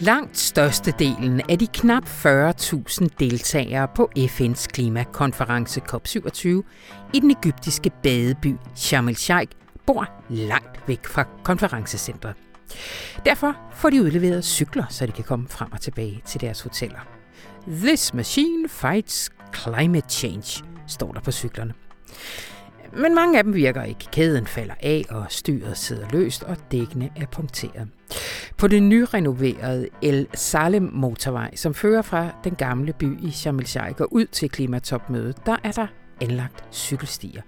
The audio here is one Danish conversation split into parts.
Langt størstedelen af de knap 40.000 deltagere på FN's klimakonference COP27 i den egyptiske badeby Sharm el-Sheikh bor langt væk fra konferencecentret. Derfor får de udleveret cykler, så de kan komme frem og tilbage til deres hoteller. This machine fights climate change, står der på cyklerne. Men mange af dem virker ikke. Kæden falder af, og styret sidder løst, og dækkene er punkteret. På den nyrenoverede El Salem motorvej, som fører fra den gamle by i Sharm el-Sheikh ud til klimatopmødet, der er der anlagt cykelstier.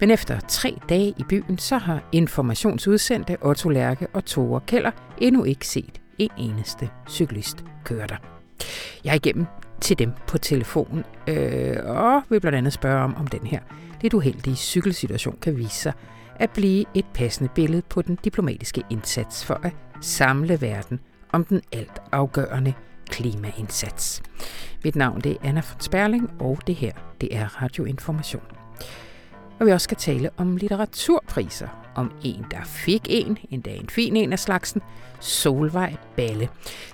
Men efter tre dage i byen, så har informationsudsendte Otto Lærke og Tore Keller endnu ikke set en eneste cyklist køre der. Jeg er igennem til dem på telefon, øh, og vil blandt andet spørge om, om den her lidt uheldige cykelsituation kan vise sig at blive et passende billede på den diplomatiske indsats for at samle verden om den alt afgørende klimaindsats. Mit navn det er Anna von Sperling, og det her det er Radioinformation. Og vi også skal tale om litteraturpriser. Om en, der fik en, endda en fin en af slagsen, Solvej Balle,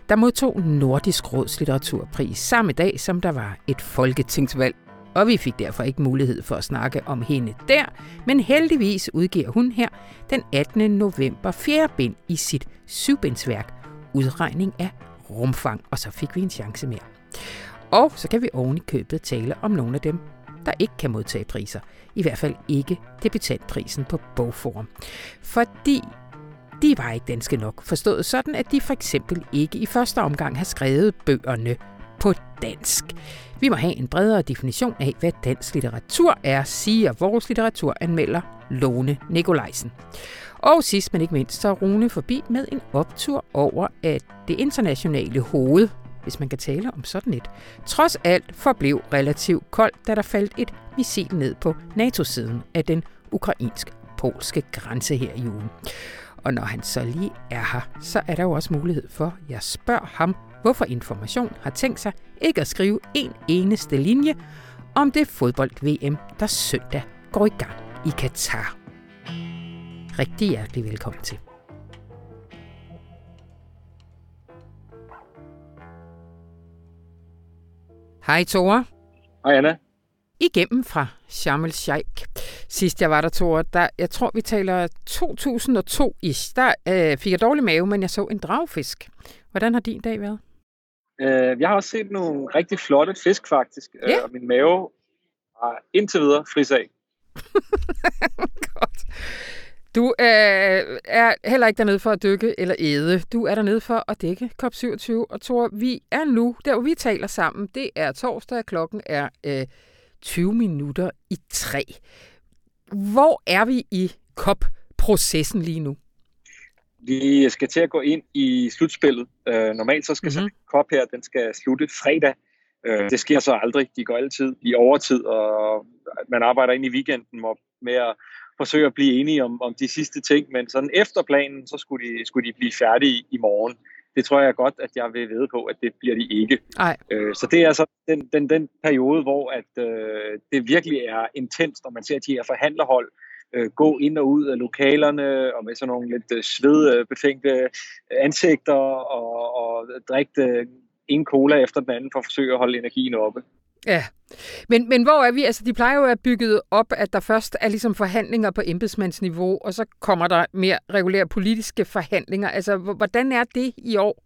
der modtog Nordisk Råds litteraturpris samme dag, som der var et folketingsvalg og vi fik derfor ikke mulighed for at snakke om hende der, men heldigvis udgiver hun her den 18. november fjerde bind i sit syvbindsværk Udregning af rumfang, og så fik vi en chance mere. Og så kan vi oven i købet tale om nogle af dem, der ikke kan modtage priser. I hvert fald ikke debutantprisen på Bogforum. Fordi de var ikke danske nok, forstået sådan, at de for eksempel ikke i første omgang har skrevet bøgerne på dansk. Vi må have en bredere definition af, hvad dansk litteratur er, siger vores litteraturanmelder Lone Nikolajsen. Og sidst men ikke mindst, så Rune forbi med en optur over, at det internationale hoved, hvis man kan tale om sådan et, trods alt forblev relativt koldt, da der faldt et missil ned på NATO-siden af den ukrainsk-polske grænse her i ugen. Og når han så lige er her, så er der jo også mulighed for, at jeg spørger ham, hvorfor Information har tænkt sig ikke at skrive en eneste linje om det fodbold-VM, der søndag går i gang i Katar. Rigtig hjertelig velkommen til. Hej Tore. Hej Anna. Igennem fra Sharm el-Sheikh. Sidst jeg var der, Tore, der, jeg tror vi taler 2002-ish, der øh, fik jeg dårlig mave, men jeg så en dragfisk. Hvordan har din dag været? Øh, jeg har også set nogle rigtig flotte fisk faktisk, øh, Ja. og min mave har indtil videre fris af. Godt. Du øh, er heller ikke dernede for at dykke eller æde. Du er dernede for at dække COP27. Og Thor, vi er nu, der hvor vi taler sammen, det er torsdag, klokken er øh, 20 minutter i tre. Hvor er vi i COP-processen lige nu? Vi skal til at gå ind i slutspillet. Øh, normalt så skal Mhm. mm-hmm. kop her, den skal slutte fredag. Øh, det sker så aldrig. De går altid i overtid, og man arbejder ind i weekenden med at forsøge at blive enige om, om de sidste ting. Men sådan efter planen, så skulle de, skulle de blive færdige i morgen. Det tror jeg godt, at jeg vil vide på, at det bliver de ikke. Nej. Øh, så det er så den, den, den periode, hvor at, øh, det virkelig er intenst, når man ser de her forhandlerhold øh, gå ind og ud af lokalerne, og med sådan nogle lidt øh, svedbefængte ansigter, og, og drikke øh, en cola efter den anden, for at forsøge at holde energien oppe. Ja, men, men hvor er vi? Altså, de plejer jo at være bygget op, at der først er ligesom forhandlinger på embedsmandsniveau, og så kommer der mere regulære politiske forhandlinger. Altså, hvordan er det i år?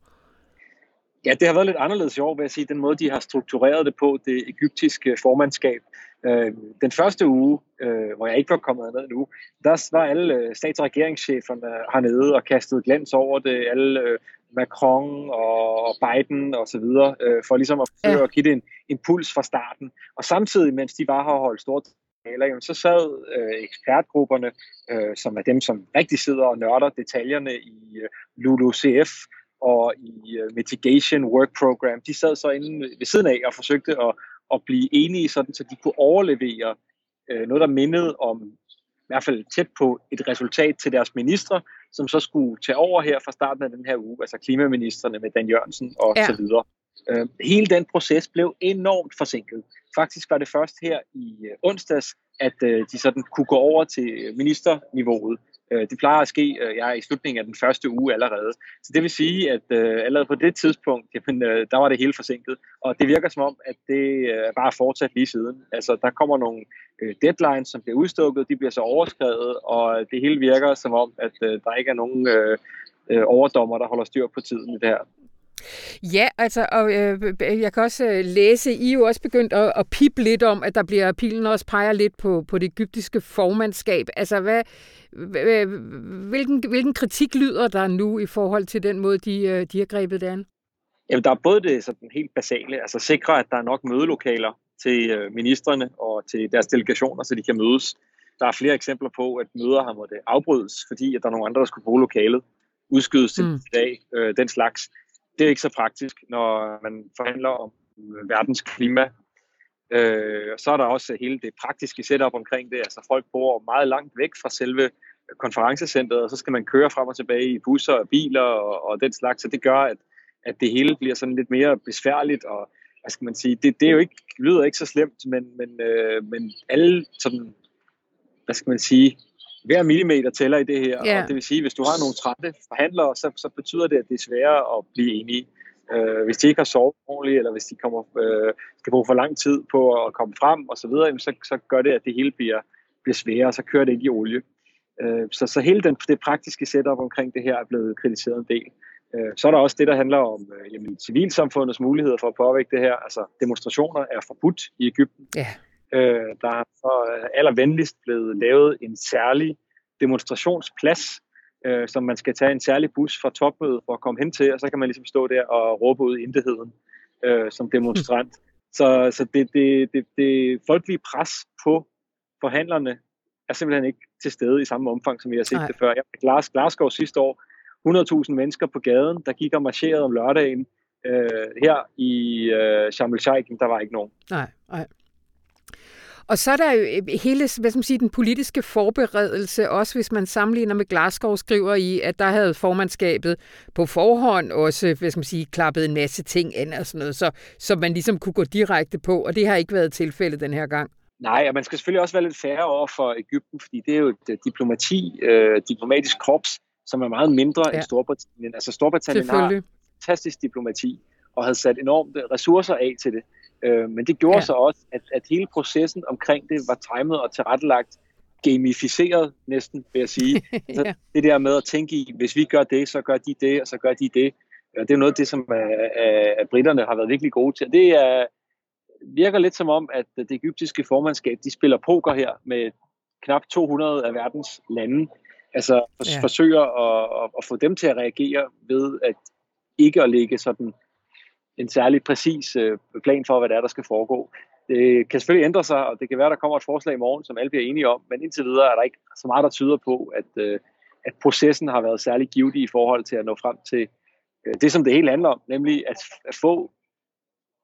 Ja, det har været lidt anderledes i år, vil jeg sige, den måde, de har struktureret det på, det egyptiske formandskab. Øh, den første uge, øh, hvor jeg ikke var kommet ned nu, der var alle øh, stats- og regeringscheferne hernede og kastede glans over det. Alle øh, Macron og, Biden og så videre, øh, for ligesom at forsøge Ja. at give det en impuls fra starten. Og samtidig, mens de var her og holdt store taler, jamen, så sad øh, ekspertgrupperne, øh, som er dem, som rigtig sidder og nørder detaljerne i øh, LULUCF, og i uh, Mitigation Work Program, de sad så inde ved siden af og forsøgte at, at blive enige, sådan, så de kunne overlevere uh, noget, der mindede om, i hvert fald tæt på et resultat til deres ministre, som så skulle tage over her fra starten af den her uge, altså klimaministerne med Dan Jørgensen og Ja. så videre. Uh, hele den proces blev enormt forsinket. Faktisk var det først her i uh, onsdags, at uh, de sådan kunne gå over til ministerniveauet Øh, Øh, det plejer at ske øh, jeg er i slutningen af den første uge allerede. Så det vil sige, at øh, allerede på det tidspunkt, jamen, der var det hele forsinket. Og det virker som om, at det er bare fortsat lige siden. Altså, der kommer nogle deadlines, som bliver udstukket, de bliver så overskrevet, og det hele virker som om, at der ikke er nogen overdommer, der holder styr på tiden i det her. Ja, altså, og øh, jeg kan også øh, læse, I er jo også begyndt at, at pippe lidt om, at der bliver, pilen også peger lidt på, på det egyptiske formandskab. Altså, hvad, hvilken, hvilken kritik lyder der nu i forhold til den måde, de, øh, de har grebet det an? Jamen, der er både det sådan helt basale, altså sikre, at der er nok mødelokaler til øh, ministerne og til deres delegationer, så de kan mødes. Der er flere eksempler på, at møder har måttet afbrydes, fordi at der er nogle andre, der skulle bruge lokalet, udskydes til mm. i dag, øh, den slags det er ikke så praktisk, når man forhandler om øh, verdens klima. Øh, så er der også hele det praktiske setup omkring det. Altså folk bor meget langt væk fra selve øh, konferencecentret, og så skal man køre frem og tilbage i busser og biler og, og den slags. Så det gør, at, at det hele bliver sådan lidt mere besværligt, og hvad skal man sige, det, det er jo ikke, lyder ikke så slemt, men, men, øh, men alle sådan, hvad skal man sige, hver millimeter tæller i det her, yeah. og det vil sige, hvis du har nogle trætte forhandlere, så, så betyder det, at det er sværere at blive enige. Øh, hvis de ikke har sovet ordentligt, eller hvis de kommer, øh, skal bruge for lang tid på at komme frem og så videre, så, så gør det, at det hele bliver, bliver sværere, og så kører det ikke i olie. Øh, så, så hele den, det praktiske setup omkring det her er blevet kritiseret en del. Øh, så er der også det, der handler om øh, jamen, civilsamfundets muligheder for at påvirke det her. Altså demonstrationer er forbudt i Ægypten. Yeah. Øh, der er så øh, allervenligst blevet lavet en særlig demonstrationsplads, øh, som man skal tage en særlig bus fra topmødet for at komme hen til, og så kan man ligesom stå der og råbe ud i intetheden øh, som demonstrant. Så, så det, det, det, det folkelige pres på forhandlerne er simpelthen ikke til stede i samme omfang, som vi har set Nej. det før. Jeg var i Glasgow sidste år, 100.000 mennesker på gaden, der gik og marcherede om lørdagen. Øh, her i øh, Sharm el-Sheikh, der var ikke nogen. Nej, nej. Og så er der jo øh, hele hvad skal man sige, den politiske forberedelse, også hvis man sammenligner med Glasgow, skriver i, at der havde formandskabet på forhånd også hvad skal man sige, klappet en masse ting ind og sådan noget, så, så man ligesom kunne gå direkte på, og det har ikke været tilfældet den her gang. Nej, og man skal selvfølgelig også være lidt færre over for Ægypten, fordi det er jo et øh, diplomati, øh, diplomatisk korps, som er meget mindre ja. end Storbritannien. Altså Storbritannien har fantastisk diplomati, og havde sat enormt ressourcer af til det. Øh, men det gjorde ja. så også, at, at hele processen omkring det var timet og tilrettelagt gamificeret næsten, vil jeg sige. ja. altså, det der med at tænke i, hvis vi gør det, så gør de det, og så gør de det. Det er noget af det, som uh, uh, britterne har været virkelig gode til. Det er, virker lidt som om, at det egyptiske formandskab, de spiller poker her med knap 200 af verdens lande. Altså ja. forsøger at, at, at få dem til at reagere ved at ikke at lægge sådan en særlig præcis øh, plan for, hvad det er, der skal foregå. Det kan selvfølgelig ændre sig, og det kan være, der kommer et forslag i morgen, som alle bliver enige om, men indtil videre er der ikke så meget, der tyder på, at, øh, at processen har været særlig givet i forhold til at nå frem til øh, det, som det hele handler om, nemlig at, at få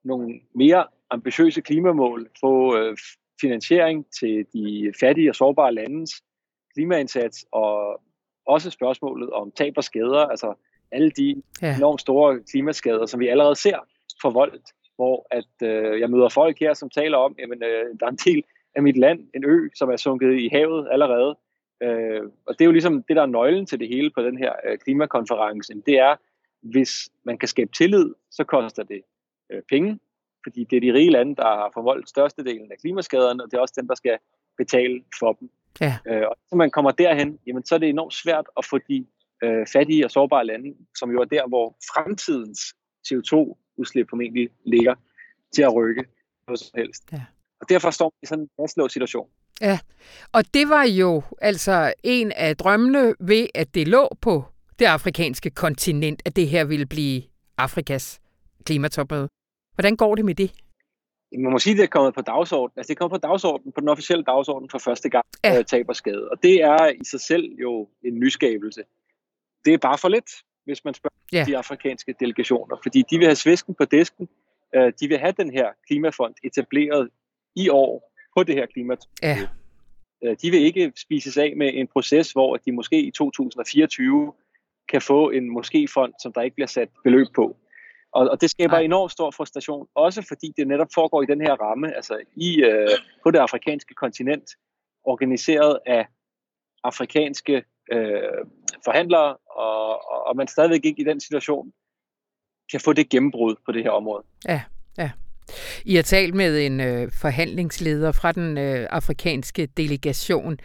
nogle mere ambitiøse klimamål, få øh, finansiering til de fattige og sårbare landes klimaindsats, og også spørgsmålet om tab og skader, altså alle de ja. enormt store klimaskader, som vi allerede ser forvoldt, hvor at øh, jeg møder folk her, som taler om, at øh, der er en del af mit land, en ø, som er sunket i havet allerede. Øh, og det er jo ligesom det, der er nøglen til det hele på den her øh, klimakonference. Det er, hvis man kan skabe tillid, så koster det øh, penge, fordi det er de rige lande, der har forvoldt størstedelen af klimaskaderne, og det er også dem, der skal betale for dem. Ja. Øh, og når man kommer derhen, jamen, så er det enormt svært at få de øh, fattige og sårbare lande, som jo er der, hvor fremtidens CO2-udslip formentlig ligger, til at rykke noget som helst. Ja. Og derfor står vi i sådan en fastlåst situation. Ja, og det var jo altså en af drømmene ved, at det lå på det afrikanske kontinent, at det her ville blive Afrikas klimatopmøde. Hvordan går det med det? Man må sige, at det er kommet på dagsordenen. Altså, det er kommet på dagsordenen, på den officielle dagsorden for første gang, ja. øh, taber skade. Og det er i sig selv jo en nyskabelse det er bare for lidt, hvis man spørger yeah. de afrikanske delegationer, fordi de vil have svisken på disken, øh, de vil have den her klimafond etableret i år på det her klimat. Yeah. De vil ikke spises af med en proces, hvor de måske i 2024 kan få en måske-fond, som der ikke bliver sat beløb på. Og, og det skaber Nej. enormt stor frustration, også fordi det netop foregår i den her ramme, altså i, øh, på det afrikanske kontinent, organiseret af afrikanske øh, forhandlere, og, og, og man stadigvæk ikke i den situation kan få det gennembrud på det her område. Ja, ja. I har talt med en øh, forhandlingsleder fra den øh, afrikanske delegation,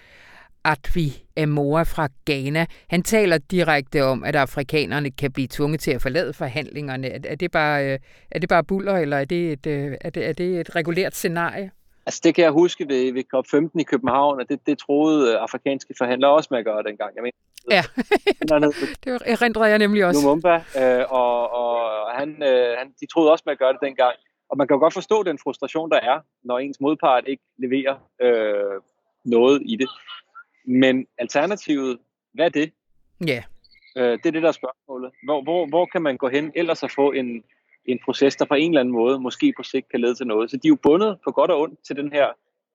Atvi Amora fra Ghana. Han taler direkte om, at afrikanerne kan blive tvunget til at forlade forhandlingerne. Er, er, det, bare, øh, er det bare buller, eller er det, et, øh, er, det, er det et regulært scenarie? Altså det kan jeg huske ved, ved COP15 i København, og det, det troede øh, afrikanske forhandlere også med at gøre dengang. Jeg mener, ja, det erindrer jeg nemlig også. Lumumba, øh, og, og han, øh, han, de troede også med at gøre det dengang. Og man kan jo godt forstå den frustration, der er, når ens modpart ikke leverer øh, noget i det. Men alternativet, hvad er det? Ja. Øh, det er det, der er spørgsmålet. Hvor, hvor, hvor kan man gå hen ellers at få en, en proces, der på en eller anden måde måske på sigt kan lede til noget. Så de er jo bundet på godt og ondt til den her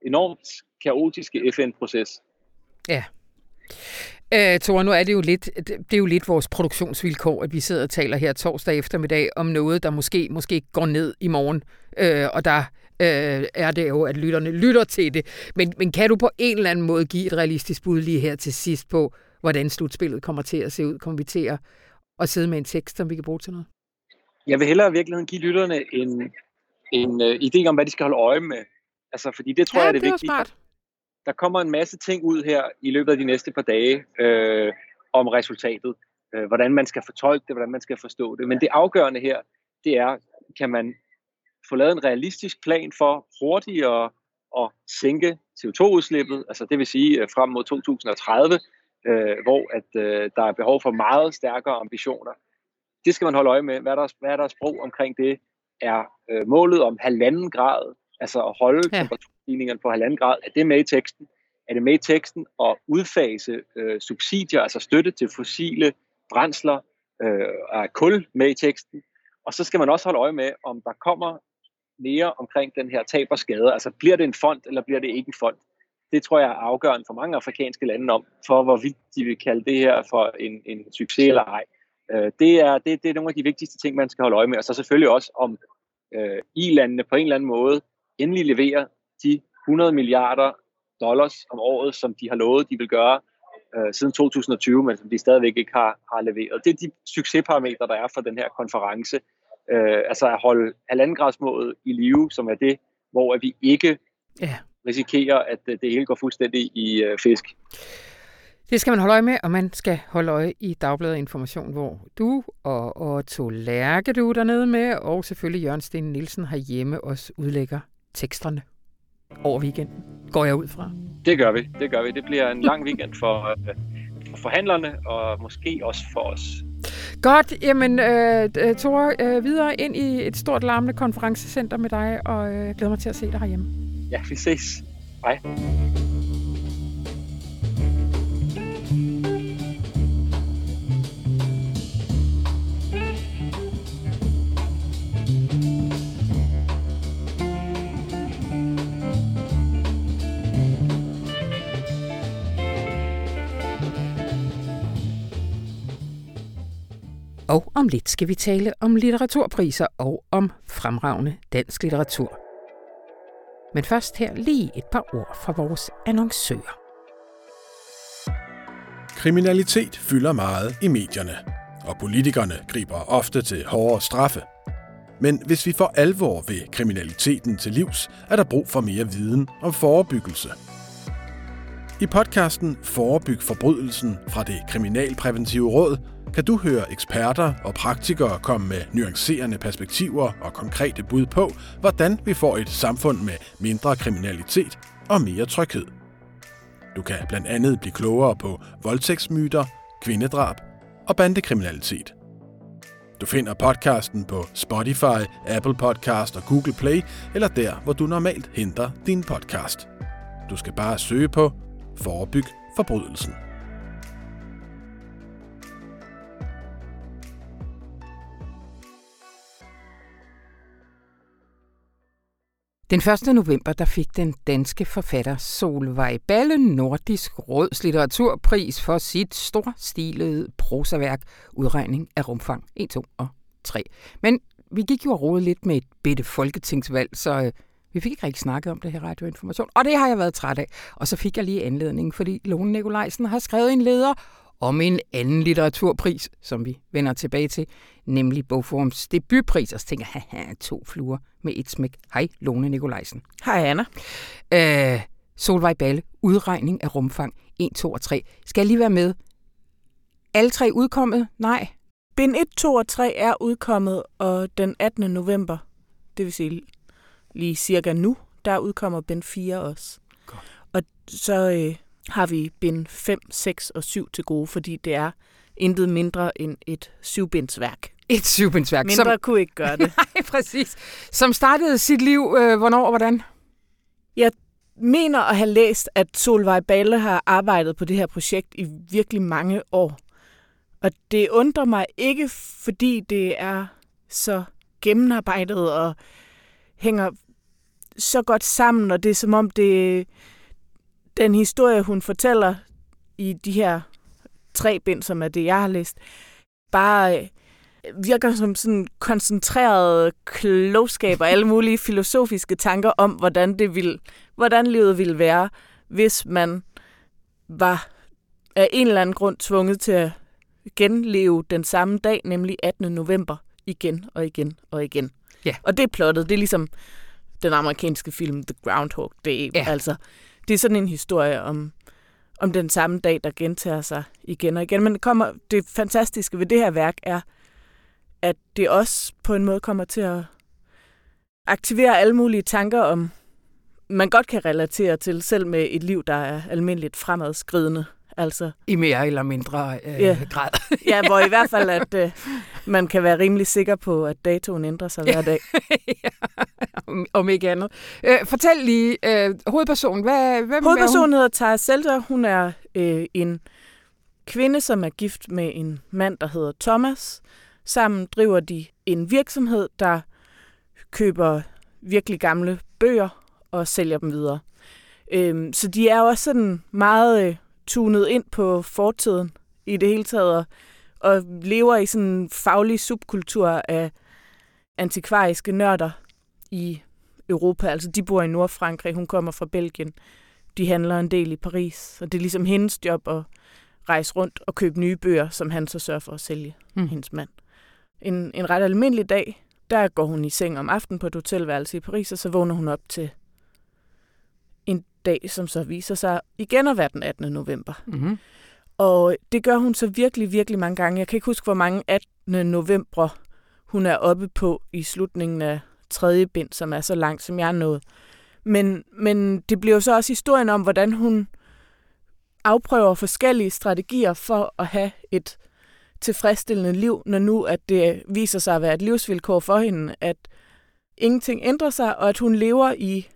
enormt kaotiske FN-proces. Ja. Øh, Tore, nu er det jo lidt, det er jo lidt vores produktionsvilkår, at vi sidder og taler her torsdag eftermiddag om noget, der måske, måske går ned i morgen, øh, og der øh, er det jo, at lytterne lytter til det. Men, men kan du på en eller anden måde give et realistisk bud lige her til sidst på, hvordan slutspillet kommer til at se ud? Kommer vi til at, at sidde med en tekst, som vi kan bruge til noget? Jeg vil hellere i virkeligheden give lytterne en, en uh, idé om, hvad de skal holde øje med. Altså, fordi det tror ja, jeg er det, det vigtige. Smart. Der kommer en masse ting ud her i løbet af de næste par dage øh, om resultatet. Øh, hvordan man skal fortolke det, hvordan man skal forstå det. Men det afgørende her, det er, kan man få lavet en realistisk plan for hurtigere at sænke CO2-udslippet, altså det vil sige øh, frem mod 2030, øh, hvor at øh, der er behov for meget stærkere ambitioner. Det skal man holde øje med. Hvad er der, hvad er der sprog omkring det? Er øh, målet om halvanden grad, altså at holde ja prisstigningerne på halvanden grad, er det med i teksten? Er det med i teksten at udfase øh, subsidier, altså støtte til fossile brændsler, øh, af kul med i teksten? Og så skal man også holde øje med, om der kommer mere omkring den her tab og skade. Altså bliver det en fond, eller bliver det ikke en fond? Det tror jeg er afgørende for mange afrikanske lande om, for hvorvidt de vil kalde det her for en, en succes eller ej. Øh, det, er, det, det er nogle af de vigtigste ting, man skal holde øje med. Og så selvfølgelig også om øh, i-landene på en eller anden måde endelig leverer de 100 milliarder dollars om året, som de har lovet, de vil gøre øh, siden 2020, men som de stadigvæk ikke har, har leveret. Det er de succesparametre, der er for den her konference øh, altså at holde halvandengradsmålet i live, som er det, hvor vi ikke ja. risikerer, at øh, det hele går fuldstændig i øh, fisk. Det skal man holde øje med, og man skal holde øje i Dagbladet Information, hvor du og Otto Lærke, du er dernede med, og selvfølgelig Jørgen Sten Nielsen hjemme også udlægger teksterne over weekenden, går jeg ud fra. Det gør vi, det gør vi. Det bliver en lang weekend for, øh, for forhandlerne, og måske også for os. Godt, jamen øh, øh, Tore, øh, videre ind i et stort larmende konferencecenter med dig, og øh, glæder mig til at se dig herhjemme. Ja, vi ses. Hej. Og om lidt skal vi tale om litteraturpriser og om fremragende dansk litteratur. Men først her lige et par ord fra vores annoncører. Kriminalitet fylder meget i medierne, og politikerne griber ofte til hårdere straffe. Men hvis vi for alvor vil kriminaliteten til livs, er der brug for mere viden om forebyggelse. I podcasten Forebyg forbrydelsen fra det Kriminalpræventive Råd kan du høre eksperter og praktikere komme med nuancerende perspektiver og konkrete bud på, hvordan vi får et samfund med mindre kriminalitet og mere tryghed. Du kan blandt andet blive klogere på voldtægtsmyter, kvindedrab og bandekriminalitet. Du finder podcasten på Spotify, Apple Podcast og Google Play, eller der, hvor du normalt henter din podcast. Du skal bare søge på Forebyg forbrydelsen. Den 1. november der fik den danske forfatter Solvej Balle Nordisk Råds litteraturpris for sit storstilede prosaværk Udregning af rumfang 1, 2 og 3. Men vi gik jo og lidt med et bitte folketingsvalg, så øh, Vi fik ikke rigtig snakket om det her radioinformation, og det har jeg været træt af. Og så fik jeg lige anledning, fordi Lone Nikolajsen har skrevet en leder om en anden litteraturpris, som vi vender tilbage til, nemlig Bogforums debutpris. Og så tænker jeg, haha, to fluer med et smæk. Hej, Lone Nikolajsen. Hej, Anna. Øh, Solvej Balle, udregning af rumfang 1, 2 og 3. Skal jeg lige være med? Alle tre udkommet? Nej. Bind 1, 2 og 3 er udkommet, og den 18. november, det vil sige lige cirka nu, der udkommer bind 4 også. Godt. Og så øh, har vi bind 5, 6 og 7 til gode, fordi det er intet mindre end et syvbindsværk. Et syvbindsværk. Mindre som... kunne ikke gøre det. Nej, præcis. Som startede sit liv, øh, hvornår og hvordan? Jeg mener at have læst, at Solvej Balle har arbejdet på det her projekt i virkelig mange år. Og det undrer mig ikke, fordi det er så gennemarbejdet og hænger så godt sammen, og det er som om det den historie, hun fortæller i de her tre bind, som er det, jeg har læst, bare øh, virker som sådan koncentreret klogskab og alle mulige filosofiske tanker om, hvordan, det ville, hvordan livet ville være, hvis man var af en eller anden grund tvunget til at genleve den samme dag, nemlig 18. november, igen og igen og igen. Ja. Og det er plottet. Det er ligesom den amerikanske film The Groundhog Day. Ja. Altså, det er sådan en historie om, om den samme dag, der gentager sig igen og igen. Men det, kommer, det fantastiske ved det her værk er, at det også på en måde kommer til at aktivere alle mulige tanker om, man godt kan relatere til, selv med et liv, der er almindeligt fremadskridende. Altså, I mere eller mindre øh, Ja. grad. ja, hvor i hvert fald, at øh, man kan være rimelig sikker på, at datoen ændrer sig hver dag. om, om ikke andet. Øh, fortæl lige, øh, hovedpersonen, hvad, hvem Hovedpersonen hedder Tara Selter. Hun er øh, en kvinde, som er gift med en mand, der hedder Thomas. Sammen driver de en virksomhed, der køber virkelig gamle bøger og sælger dem videre. Øhm, så de er også sådan meget øh, tunet ind på fortiden i det hele taget, og, og lever i sådan en faglig subkultur af antikvariske nørder i Europa. Altså, de bor i Nordfrankrig, hun kommer fra Belgien. De handler en del i Paris, og det er ligesom hendes job at rejse rundt og købe nye bøger, som han så sørger for at sælge, Mm. hendes mand. En, en ret almindelig dag, der går hun i seng om aftenen på et hotelværelse i Paris, og så vågner hun op til dag, som så viser sig igen at være den 18. november. Mm-hmm. Og det gør hun så virkelig, virkelig mange gange. Jeg kan ikke huske, hvor mange 18. november hun er oppe på i slutningen af tredje bind, som er så langt, som jeg er nået. Men, men det bliver jo så også historien om, hvordan hun afprøver forskellige strategier for at have et tilfredsstillende liv, når nu at det viser sig at være et livsvilkår for hende, at ingenting ændrer sig, og at hun lever i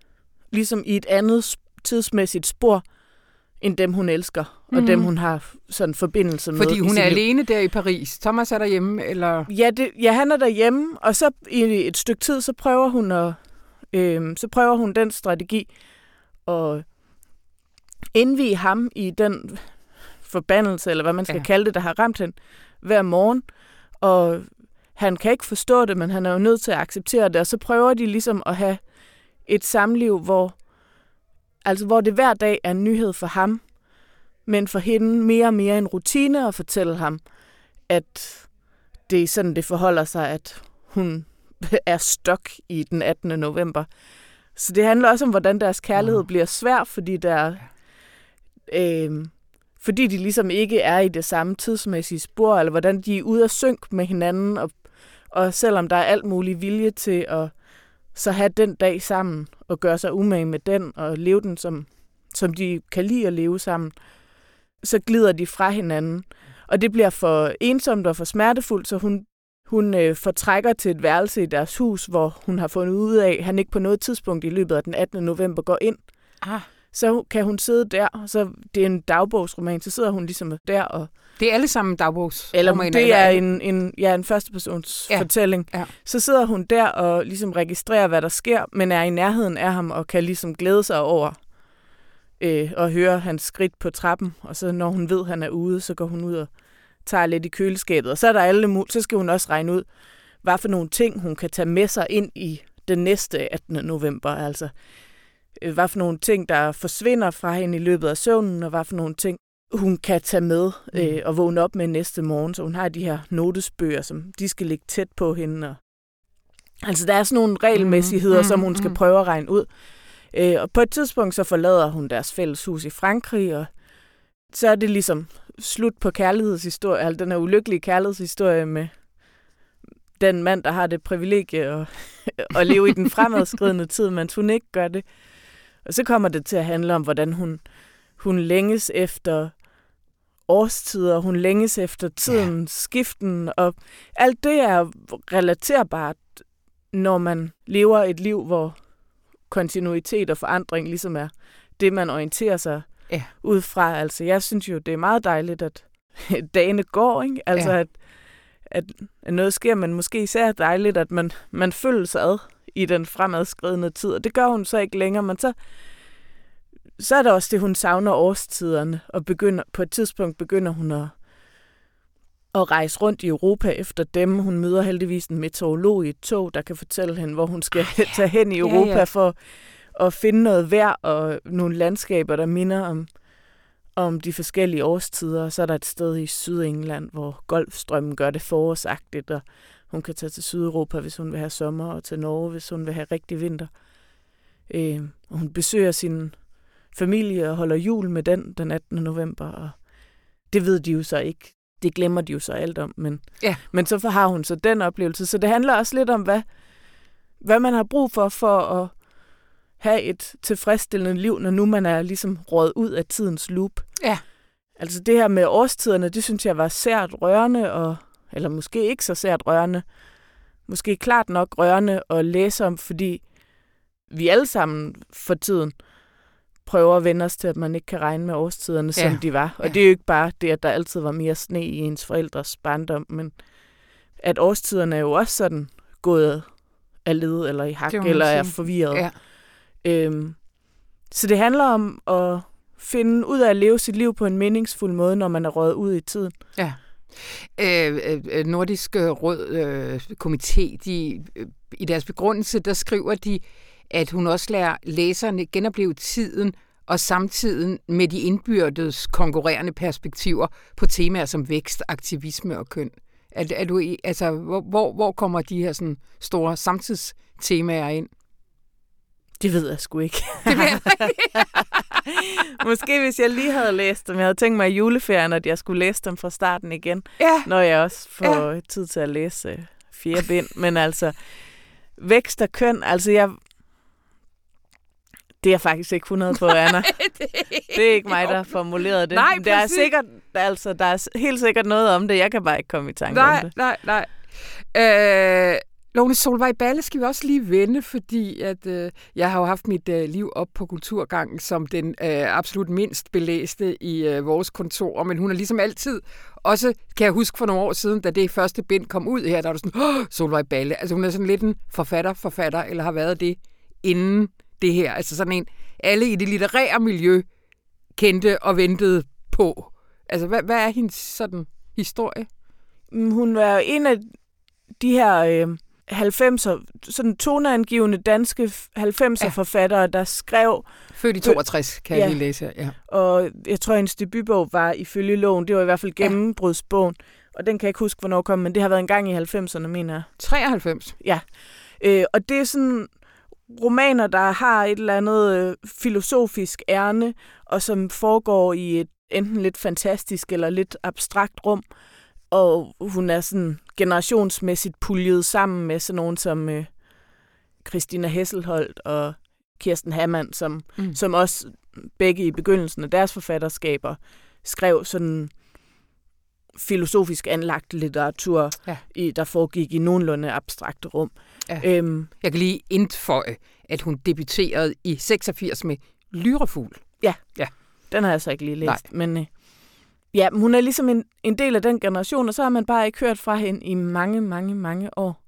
ligesom i et andet tidsmæssigt spor, end dem hun elsker, og Mhm. dem hun har sådan forbindelse med. Fordi hun er liv. alene der i Paris. Thomas er derhjemme, eller... Ja, det, ja, han er derhjemme, og så i et stykke tid, så prøver hun at, øh, så prøver hun den strategi at indvige ham i den forbandelse, eller hvad man skal ja. kalde det, der har ramt hende hver morgen. Og han kan ikke forstå det, men han er jo nødt til at acceptere det, og så prøver de ligesom at have et samliv, hvor, altså hvor det hver dag er en nyhed for ham, men for hende mere og mere en rutine at fortælle ham, at det er sådan, det forholder sig, at hun er stok i den 18. november. Så det handler også om, hvordan deres kærlighed bliver svær, fordi der øh, fordi de ligesom ikke er i det samme tidsmæssige spor, eller hvordan de er ude at synk med hinanden, og, og selvom der er alt mulig vilje til at så have den dag sammen, og gøre sig umage med den, og leve den, som, som de kan lide at leve sammen, så glider de fra hinanden. Og det bliver for ensomt og for smertefuldt, så hun, hun øh, fortrækker til et værelse i deres hus, hvor hun har fundet ud af, at han ikke på noget tidspunkt i løbet af den 18. november går ind. Ah, Så kan hun sidde der, og så det er en dagbogsroman, så sidder hun ligesom der og det er alle sammen dagbogs. eller det er en, en, ja, en førstepersons Ja. fortælling. Ja. Så sidder hun der og ligesom registrerer, hvad der sker, men er i nærheden af ham og kan ligesom glæde sig over øh, at høre hans skridt på trappen. Og så når hun ved, at han er ude, så går hun ud og tager lidt i køleskabet. Og så er der alle mul- så skal hun også regne ud, hvad for nogle ting hun kan tage med sig ind i den næste 18. november. Altså, øh, hvad for nogle ting, der forsvinder fra hende i løbet af søvnen, og hvad for nogle ting, hun kan tage med mm. øh, og vågne op med næste morgen. Så hun har de her notesbøger, som de skal ligge tæt på hende. Og... Altså, der er sådan nogle regelmæssigheder, mm. som hun skal prøve at regne ud. Øh, og på et tidspunkt så forlader hun deres fælles hus i Frankrig, og så er det ligesom slut på kærlighedshistorie, altså den her ulykkelige kærlighedshistorie med den mand, der har det privilegie at, at leve i den fremadskridende tid, mens hun ikke gør det. Og så kommer det til at handle om, hvordan hun, hun længes efter årstider, hun længes efter tiden, ja. skiften, og alt det er relaterbart, når man lever et liv, hvor kontinuitet og forandring ligesom er det, man orienterer sig ja. ud fra. Altså, jeg synes jo, det er meget dejligt, at dagene går, ikke? Altså, ja. at, at, at noget sker, men måske især dejligt, at man, man føles ad i den fremadskridende tid, og det gør hun så ikke længere, men så, så er der også det, hun savner årstiderne, og begynder, på et tidspunkt begynder hun at, at rejse rundt i Europa efter dem. Hun møder heldigvis en meteorolog i et tog, der kan fortælle hende, hvor hun skal ja. tage hen i Europa ja, ja. for at finde noget vejr og nogle landskaber, der minder om, om de forskellige årstider. Så er der et sted i Sydengland, hvor Golfstrømmen gør det forårsagtigt, og hun kan tage til Sydeuropa, hvis hun vil have sommer, og til Norge, hvis hun vil have rigtig vinter. Øh, og hun besøger sin familie og holder jul med den den 18. november, og det ved de jo så ikke. Det glemmer de jo så alt om, men, ja. men så har hun så den oplevelse. Så det handler også lidt om, hvad, hvad man har brug for, for at have et tilfredsstillende liv, når nu man er ligesom råd ud af tidens loop. Ja. Altså det her med årstiderne, det synes jeg var sært rørende, og, eller måske ikke så sært rørende, måske klart nok rørende at læse om, fordi vi alle sammen for tiden prøver at vende os til, at man ikke kan regne med årstiderne, ja. som de var. Og ja. det er jo ikke bare det, at der altid var mere sne i ens forældres barndom, men at årstiderne er jo også sådan gået af led eller i hak, eller sige. er forvirret. Ja. Øhm, så det handler om at finde ud af at leve sit liv på en meningsfuld måde, når man er røget ud i tiden. Ja. Øh, øh, øh Nordisk Råd øh, Komité, de, øh, i deres begrundelse, der skriver de, at hun også lærer læserne genopleve tiden og samtiden med de indbyrdes konkurrerende perspektiver på temaer som vækst, aktivisme og køn. Er, er du, altså, hvor, hvor, hvor kommer de her sådan, store samtidstemaer ind? Det ved jeg sgu ikke. Det ved jeg Måske hvis jeg lige havde læst dem. Jeg havde tænkt mig i juleferien, at jeg skulle læse dem fra starten igen. Ja. Når jeg også får ja. tid til at læse uh, fire bind. Men altså, vækst og køn, altså jeg... Det er jeg faktisk ikke 100 på, Anna. det, er det er ikke mig, der har formuleret det. Nej, der er sikkert, altså, der er helt sikkert noget om det. Jeg kan bare ikke komme i tanke nej, om det. Nej, nej, nej. Øh, Lone Solvej Balle skal vi også lige vende, fordi at, øh, jeg har jo haft mit øh, liv op på Kulturgangen som den øh, absolut mindst belæste i øh, vores kontor, men hun er ligesom altid, også kan jeg huske for nogle år siden, da det første bind kom ud her, der var sådan, oh, Solvej Balle, altså hun er sådan lidt en forfatter-forfatter, eller har været det inden det her, altså sådan en, alle i det litterære miljø kendte og ventede på. Altså, hvad, hvad er hendes sådan historie? Mm, hun var en af de her... Øh 90'er, sådan toneangivende danske 90'er ja. forfattere, der skrev... Født i 62, kan ja. jeg lige læse ja. Og jeg tror, hendes debutbog var ifølge loven, det var i hvert fald gennembrudsbogen, og den kan jeg ikke huske, hvornår kom, men det har været en gang i 90'erne, mener jeg. 93? Ja. Øh, og det er sådan romaner, der har et eller andet øh, filosofisk ærne, og som foregår i et enten lidt fantastisk eller lidt abstrakt rum, og hun er sådan generationsmæssigt puljet sammen med sådan nogen som øh, Christina Hesselholdt og Kirsten Hammann, som, mm. som også begge i begyndelsen af deres forfatterskaber skrev sådan filosofisk anlagt litteratur, ja. i, der foregik i nogenlunde abstrakte rum. Ja. Øhm, Jeg kan lige indføje, at hun debuterede i 86 med Lyrefugl. Ja, ja. den har jeg så ikke lige læst. Nej. Men, øh, Ja, hun er ligesom en, en del af den generation, og så har man bare ikke hørt fra hende i mange, mange, mange år.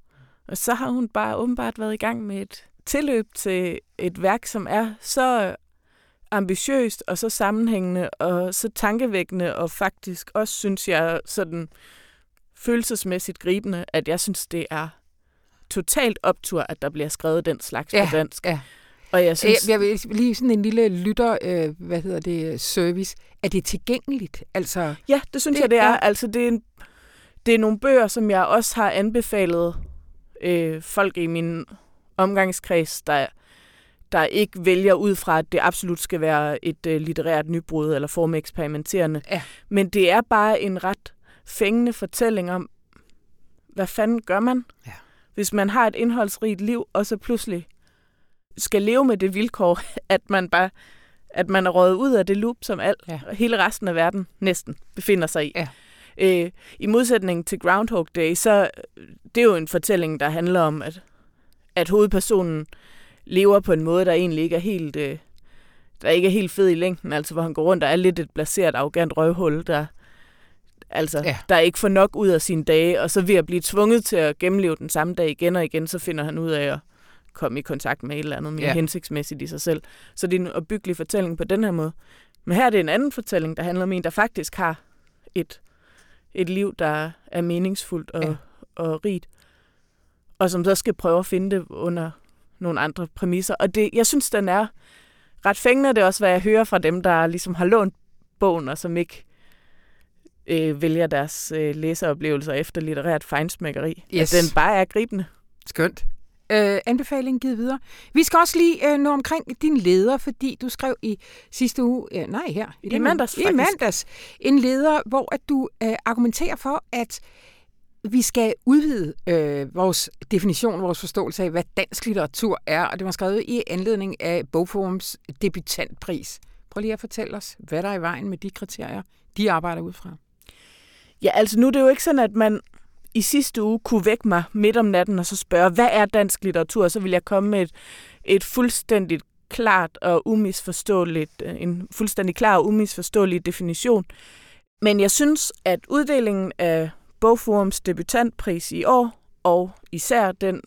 Og så har hun bare åbenbart været i gang med et tilløb til et værk, som er så ambitiøst og så sammenhængende og så tankevækkende og faktisk også, synes jeg, sådan følelsesmæssigt gribende, at jeg synes, det er totalt optur, at der bliver skrevet den slags Ja, på dansk. ja. Og jeg synes, Jeg, vil lige sådan en lille lytter, øh, hvad hedder det, service. Er det tilgængeligt? Altså, ja, det synes det, jeg, det er. ja. Altså, det er, en, det er nogle bøger, som jeg også har anbefalet øh, folk i min omgangskreds, der, der ikke vælger ud fra, at det absolut skal være et øh, litterært nybrud eller formeksperimenterende. Ja. Men det er bare en ret fængende fortælling om, hvad fanden gør man, Ja. hvis man har et indholdsrigt liv, og så pludselig skal leve med det vilkår, at man bare at man er røget ud af det loop, som al, Ja. ja. hele resten af verden næsten befinder sig i. Ja. Øh, I modsætning til Groundhog Day, så øh, det er jo en fortælling, der handler om, at, at hovedpersonen lever på en måde, der egentlig ikke er helt, øh, der ikke er helt fed i længden, altså hvor han går rundt og er lidt et blaseret, arrogant røvhul, der, altså, Ja. der ikke får nok ud af sine dage, og så ved at blive tvunget til at gennemleve den samme dag igen og igen, så finder han ud af at komme i kontakt med et eller andet mere Ja. hensigtsmæssigt i sig selv. Så det er en opbyggelig fortælling på den her måde. Men her er det en anden fortælling, der handler om en, der faktisk har et, et liv, der er meningsfuldt og, ja. og rigt, og som så skal prøve at finde det under nogle andre præmisser. Og det, jeg synes, den er ret fængende. Det er også, hvad jeg hører fra dem, der ligesom har lånt bogen, og som ikke øh, vælger deres øh, læseoplevelser efter litterært fejnsmækkeri. Yes. At den bare er gribende. skønt. Øh, anbefalingen givet videre. Vi skal også lige øh, nå omkring din leder, fordi du skrev i sidste uge, øh, nej her, I denne- mandags, i mandags, en leder, hvor at du øh, argumenterer for, at vi skal udvide øh, vores definition, vores forståelse af, hvad dansk litteratur er, og det var skrevet i anledning af Bogforums debutantpris. Prøv lige at fortælle os, hvad der er i vejen med de kriterier, de arbejder ud fra. Ja, altså nu er det jo ikke sådan, at man i sidste uge kunne vække mig midt om natten og så spørge, hvad er dansk litteratur? Så vil jeg komme med et, et fuldstændigt klart og umisforståeligt, øh, en fuldstændig klar og umisforståelig definition. Men jeg synes, at uddelingen af Bogforums debutantpris i år, og især den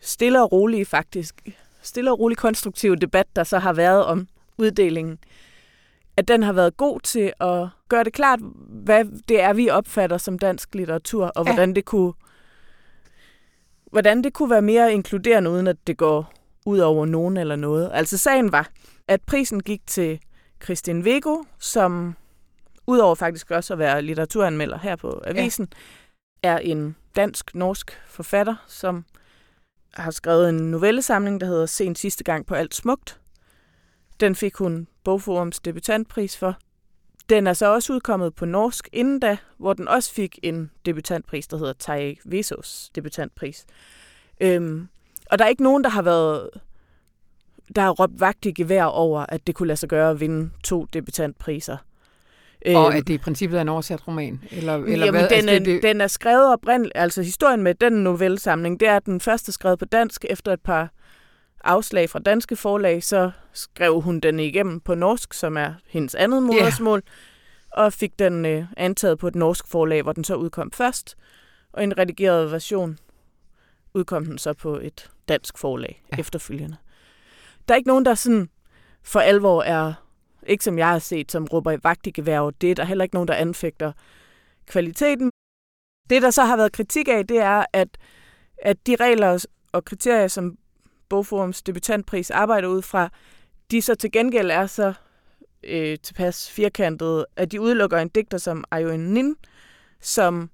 stille og rolige faktisk, stille og rolig konstruktive debat, der så har været om uddelingen, at den har været god til at gøre det klart, hvad det er, vi opfatter som dansk litteratur, og Ja. hvordan det kunne hvordan det kunne være mere inkluderende, uden at det går ud over nogen eller noget. Altså sagen var, at prisen gik til Christian Vego, som udover faktisk også at være litteraturanmelder her på Avisen, ja. er en dansk-norsk forfatter, som har skrevet en novellesamling, der hedder Sen sidste gang på alt smukt. Den fik hun Bogforums debutantpris for. Den er så også udkommet på norsk inden da, hvor den også fik en debutantpris, der hedder Tai Vesos debutantpris. Øhm, og der er ikke nogen, der har været der har råbt vagt i gevær over, at det kunne lade sig gøre at vinde to debutantpriser. Og Øhm, at det i princippet er en oversat roman? Eller, eller Jamen, hvad? den, Altså, er, det, det, den er skrevet oprindeligt, altså historien med den novellesamling, det er den første skrevet på dansk efter et par afslag fra danske forlag, så skrev hun den igennem på norsk, som er hendes andet modersmål, og fik den øh, antaget på et norsk forlag, hvor den så udkom først, og en redigeret version udkom den så på et dansk forlag ja. efterfølgende. Der er ikke nogen, der sådan for alvor er, ikke som jeg har set, som råber i vagt i gevær over det, der er heller ikke nogen, der anfægter kvaliteten. Det, der så har været kritik af, det er, at, at de regler og kriterier, som Bogforums debutantpris arbejder ud fra, de så til gengæld er så øh, tilpas firkantede, at de udelukker en digter som Ayoen Nin, som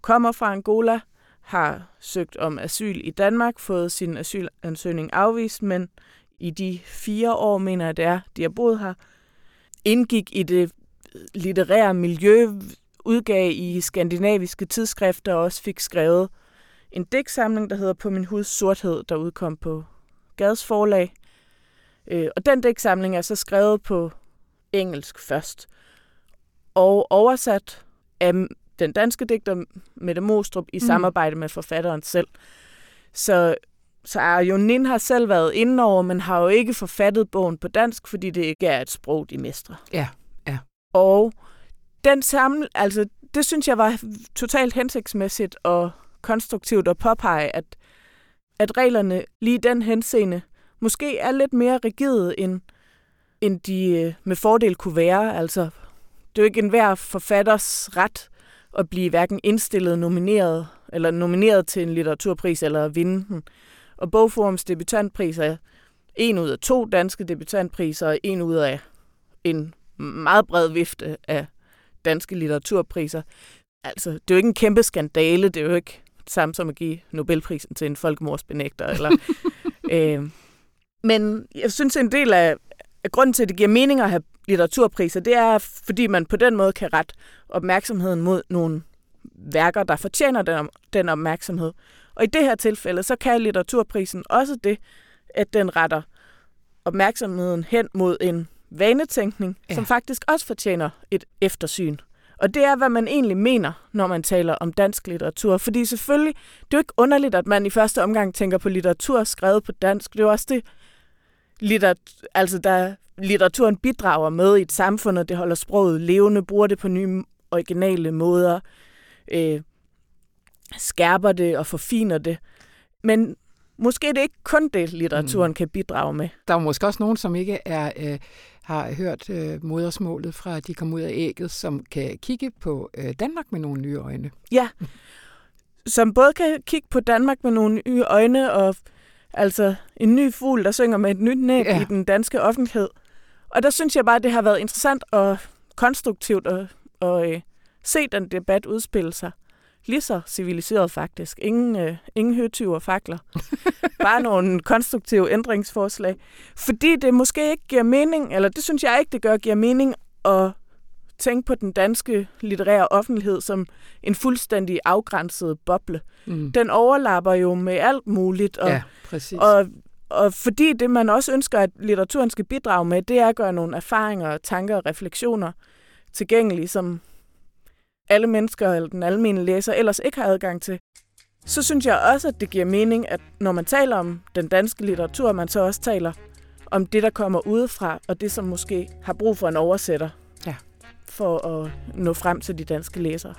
kommer fra Angola, har søgt om asyl i Danmark, fået sin asylansøgning afvist, men i de fire år, mener jeg det er, de har boet her, indgik i det litterære miljø, udgav i skandinaviske tidsskrifter og også fik skrevet en digtsamling, der hedder På min huds sorthed, der udkom på Gads forlag. Øh, og den digtsamling er så skrevet på engelsk først, og oversat af den danske digter Mette Mostrup i Mm. mm. samarbejde med forfatteren selv. Så, så Arjo Nin har selv været inde over, men har jo ikke forfattet bogen på dansk, fordi det ikke er et sprog, de mestrer. Ja, ja. Og den samle, altså, det synes jeg var totalt hensigtsmæssigt og konstruktivt at påpege, at, at reglerne lige den henseende måske er lidt mere rigide, end, end de øh, med fordel kunne være. Altså, det er jo ikke enhver forfatters ret at blive hverken indstillet, nomineret eller nomineret til en litteraturpris eller vinde den. Og Bogforums debutantpris er en ud af to danske debutantpriser, og en ud af en meget bred vifte af danske litteraturpriser. Altså, det er jo ikke en kæmpe skandale, det er jo ikke samme som at give Nobelprisen til en folkemordsbenægter. Eller, øh, men jeg synes, en del af, af grunden til, at det giver mening at have litteraturpriser, det er, fordi man på den måde kan rette opmærksomheden mod nogle værker, der fortjener den, den opmærksomhed. Og i det her tilfælde, så kan litteraturprisen også det, at den retter opmærksomheden hen mod en vanetænkning, ja. som faktisk også fortjener et eftersyn. Og det er, hvad man egentlig mener, når man taler om dansk litteratur. Fordi selvfølgelig, det er jo ikke underligt, at man i første omgang tænker på litteratur skrevet på dansk. Det er jo også det, litteratur, altså der litteraturen bidrager med i et samfund, og det holder sproget levende, bruger det på nye originale måder, øh, skærper det og forfiner det. Men måske er det ikke kun det, litteraturen mm. kan bidrage med. Der er måske også nogen, som ikke er øh, har hørt øh, modersmålet fra de kom ud af ægget, som kan kigge på øh, Danmark med nogle nye øjne. Ja, som både kan kigge på Danmark med nogle nye øjne, og altså en ny fugl, der synger med et nyt næb ja. i den danske offentlighed. Og der synes jeg bare, at det har været interessant og konstruktivt at, at øh, se den debat udspille sig lige så civiliseret faktisk. Ingen, øh, ingen høtyv og fakler. Bare nogle konstruktive ændringsforslag. Fordi det måske ikke giver mening, eller det synes jeg ikke, det gør, giver mening at tænke på den danske litterære offentlighed som en fuldstændig afgrænset boble. Mm. Den overlapper jo med alt muligt. Og, ja, præcis. Og, og fordi det, man også ønsker, at litteraturen skal bidrage med, det er at gøre nogle erfaringer, tanker og refleksioner tilgængelige, som alle mennesker eller den almindelige læser ellers ikke har adgang til, så synes jeg også, at det giver mening, at når man taler om den danske litteratur, man så også taler om det, der kommer udefra, og det, som måske har brug for en oversætter ja. for at nå frem til de danske læsere.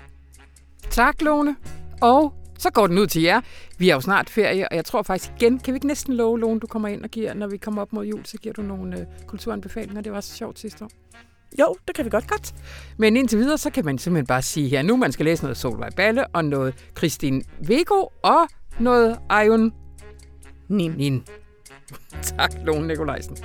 Tak, Lone. Og så går den ud til jer. Vi er jo snart ferie, og jeg tror faktisk igen, kan vi ikke næsten love, Lone, du kommer ind og giver, når vi kommer op mod jul, så giver du nogle øh, kulturanbefalinger. Det var så sjovt sidste år. Jo, det kan vi godt. Godt. Men indtil videre, så kan man simpelthen bare sige her, nu man skal læse noget Solvej Balle, og noget Christine Vego, og noget Ayun Nin. Nin. tak, Lone Nikolajsen.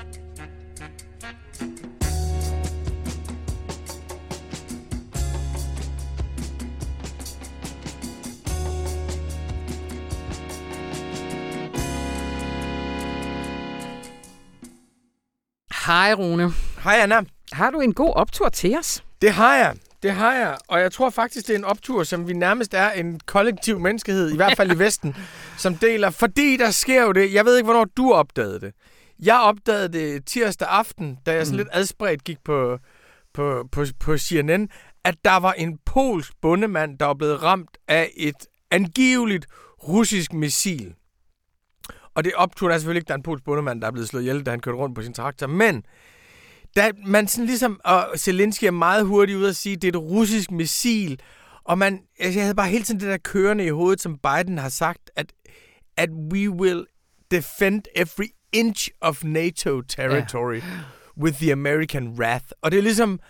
Hej Rune. Hej Anna. Har du en god optur til os? Det har jeg. Det har jeg, og jeg tror faktisk, det er en optur, som vi nærmest er en kollektiv menneskehed, i hvert fald i Vesten, som deler. Fordi der sker jo det, jeg ved ikke, hvornår du opdagede det. Jeg opdagede det tirsdag aften, da jeg sådan mm. lidt adspredt gik på, på, på, på CNN, at der var en polsk bundemand, der var blevet ramt af et angiveligt russisk missil. Og det optog der selvfølgelig ikke, der er en polsk bundemand, der er blevet slået ihjel, da han kørte rundt på sin traktor. Men da man sådan ligesom, og Zelensky er meget hurtigt ud at sige, det er et russisk missil, og man, altså jeg havde bare hele tiden det der kørende i hovedet, som Biden har sagt, at, at we will defend every inch of NATO territory yeah. with the American wrath. Og det er ligesom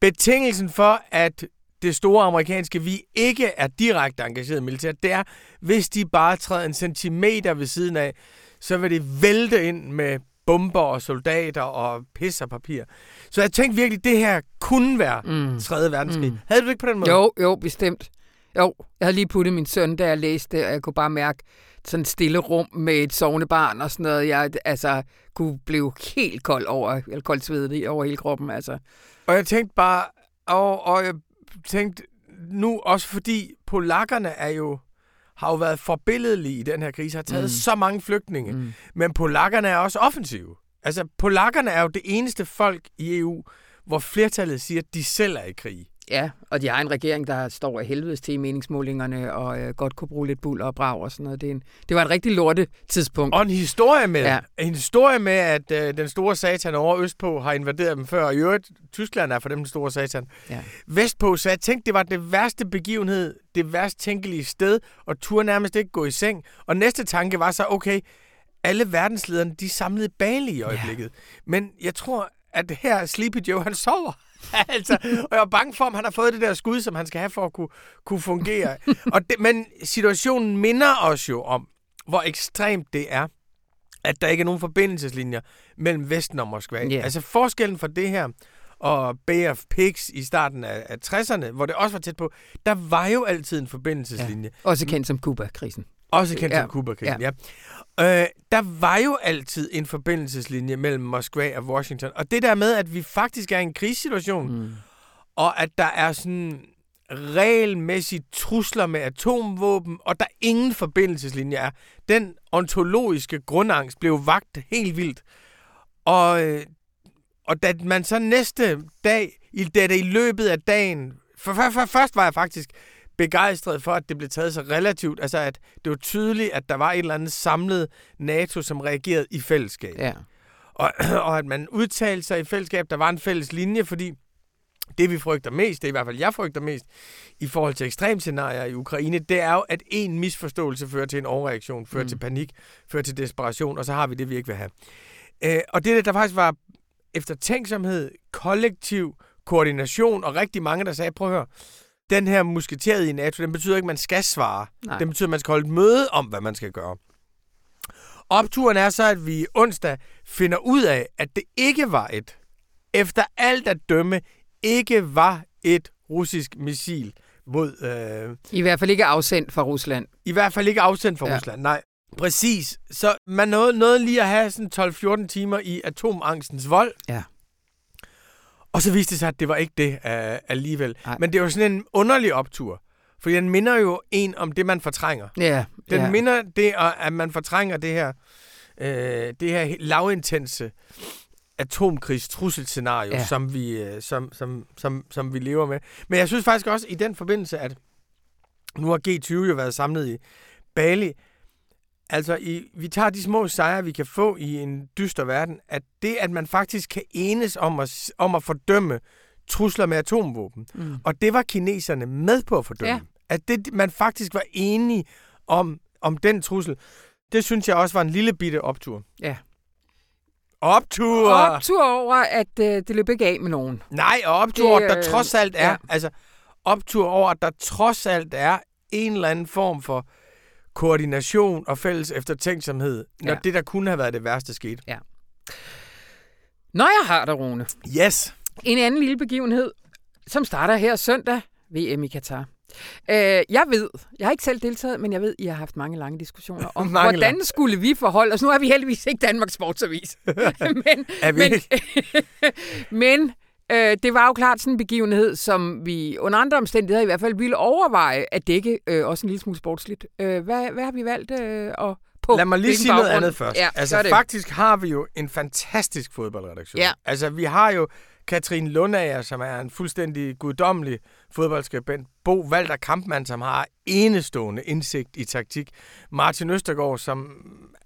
betingelsen for, at det store amerikanske vi ikke er direkte engageret militært, det er, hvis de bare træder en centimeter ved siden af, så vil det vælte ind med bomber og soldater og pis og papir. Så jeg tænkte virkelig, at det her kunne være mm. 3. verdenskrig. Mm. Havde du det ikke på den måde? Jo, jo, bestemt. Jo, jeg havde lige puttet min søn, da jeg læste og jeg kunne bare mærke sådan et stille rum med et sovende barn og sådan noget. Jeg altså, kunne blive helt kold over, eller koldt svedet over hele kroppen. Altså. Og jeg tænkte bare, og, og jeg tænkte nu også fordi polakkerne er jo har jo været forbilledelige i den her krise, har taget mm. så mange flygtninge. Mm. Men polakkerne er også offensive. Altså, polakkerne er jo det eneste folk i EU, hvor flertallet siger, at de selv er i krig. Ja, og de har en regering, der står af helvedes til i meningsmålingerne, og øh, godt kunne bruge lidt bull og brag og sådan noget. Det, en, det var et rigtig lorte tidspunkt. Og en historie med, ja. en historie med at øh, den store satan over Østpå har invaderet dem før, og i øvrigt, Tyskland er for dem den store satan. Ja. Vestpå, så jeg tænkte, det var det værste begivenhed, det værst tænkelige sted, og turde nærmest ikke gå i seng. Og næste tanke var så, okay, alle verdenslederne, de samlede Bali i øjeblikket. Ja. Men jeg tror, at her Sleepy Joe, han sover. altså, og jeg er bange for, om han har fået det der skud, som han skal have for at kunne, kunne fungere. og det, men situationen minder os jo om, hvor ekstremt det er, at der ikke er nogen forbindelseslinjer mellem Vesten og Moskva. Ja. Altså forskellen for det her og Bay of Pigs i starten af, af 60'erne, hvor det også var tæt på, der var jo altid en forbindelseslinje. Også kendt som Kuba-krisen. Også kendt Ja. som Kuba-krigen, ja. ja. Øh, der var jo altid en forbindelseslinje mellem Moskva og Washington. Og det der med, at vi faktisk er i en krigssituation, mm. og at der er sådan regelmæssigt trusler med atomvåben, og der ingen forbindelseslinje er. Den ontologiske grundangst blev vagt helt vildt. Og, øh, og da man så næste dag, i, da det i løbet af dagen, for, for, for først var jeg faktisk begejstret for, at det blev taget så relativt, altså at det var tydeligt, at der var et eller andet samlet NATO, som reagerede i fællesskab. Ja. Og, og at man udtalte sig i fællesskab, der var en fælles linje, fordi det vi frygter mest, det er i hvert fald jeg frygter mest, i forhold til ekstremscenarier i Ukraine, det er jo, at en misforståelse fører til en overreaktion, fører mm. til panik, fører til desperation, og så har vi det, vi ikke vil have. Øh, og det, der faktisk var eftertænksomhed, kollektiv koordination, og rigtig mange, der sagde, prøv at høre, den her musketeret i NATO, den betyder ikke, at man skal svare. Nej. Den betyder, at man skal holde et møde om, hvad man skal gøre. Opturen er så, at vi onsdag finder ud af, at det ikke var et, efter alt at dømme, ikke var et russisk missil mod, øh, I hvert fald ikke afsendt fra Rusland. i hvert fald ikke afsendt fra Ja. Rusland, nej. Præcis. Så man nåede, nåede lige at have sådan 12-14 timer i atomangstens vold. Ja. Og så viste det sig, at det var ikke det uh, alligevel. Nej. Men det var sådan en underlig optur. Fordi den minder jo en om det, man fortrænger. Ja. Den ja. minder det, at man fortrænger det her, øh, det her he- lavintense atomkrigstrusselscenario, ja. som, vi, øh, som, som, som, som vi lever med. Men jeg synes faktisk også i den forbindelse, at nu har G20 jo været samlet i Bali. Altså, i, vi tager de små sejre, vi kan få i en dyster verden, at det, at man faktisk kan enes om at, om at fordømme trusler med atomvåben, Mm. og det var kineserne med på at fordømme. Ja. At det, man faktisk var enige om, om den trussel. Det synes jeg også var en lille bitte optur. Ja. Optur! Optur over, at øh, det løb ikke af med nogen. Nej, og optur, Det, det, der øh, trods alt er, ja. altså optur over, at der trods alt er en eller anden form for koordination og fælles eftertænksomhed, når Ja. det, der kunne have været det værste, skete. Når jeg har dig, Rune. Yes! En anden lille begivenhed, som starter her søndag, VM i Katar. Øh, jeg ved, jeg har ikke selv deltaget, men jeg ved, I har haft mange lange diskussioner om, Mange hvordan lange. skulle vi forholde os. Nu er vi heldigvis ikke Danmarks Sportsavis. men Er vi men, ikke? men øh, det var jo klart sådan en begivenhed, som vi under andre omstændigheder i hvert fald ville overveje at dække øh, også en lille smule sportsligt. Øh, hvad, hvad har vi valgt øh, at på? Lad mig lige sige noget andet først. Ja, altså det. faktisk har vi jo en fantastisk fodboldredaktion. Ja. Altså vi har jo Katrine Lundager, som er en fuldstændig guddommelig fodboldskribent. Bo Walter Kampmann, som har enestående indsigt i taktik. Martin Østergaard, som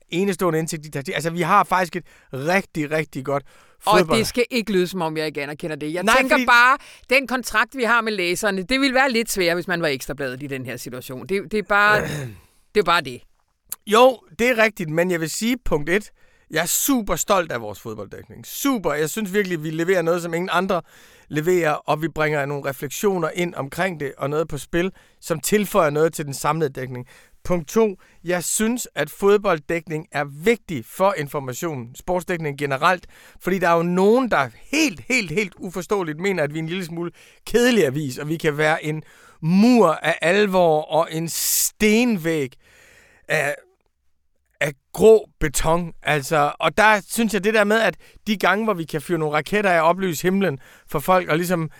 enestående indsigt i taktik. Altså vi har faktisk et rigtig, rigtig godt Og fodbold. det skal ikke lyde, som om jeg ikke anerkender det. Jeg Nej, tænker fordi- bare, den kontrakt, vi har med læserne, det ville være lidt sværere, hvis man var ekstrabladet i den her situation. Det, det, er, bare, det er bare det. Jo, det er rigtigt, men jeg vil sige punkt et. Jeg er super stolt af vores fodbolddækning. Super. Jeg synes virkelig, at vi leverer noget, som ingen andre leverer, og vi bringer nogle refleksioner ind omkring det, og noget på spil, som tilføjer noget til den samlede dækning. Punkt to. Jeg synes, at fodbolddækning er vigtig for informationen, sportsdækning generelt, fordi der er jo nogen, der helt, helt, helt uforståeligt mener, at vi er en lille smule kedelig avis, og vi kan være en mur af alvor og en stenvæg af, af grå beton. Altså, og der synes jeg det der med, at de gange, hvor vi kan fyre nogle raketter af og oplyse himlen for folk, og ligesom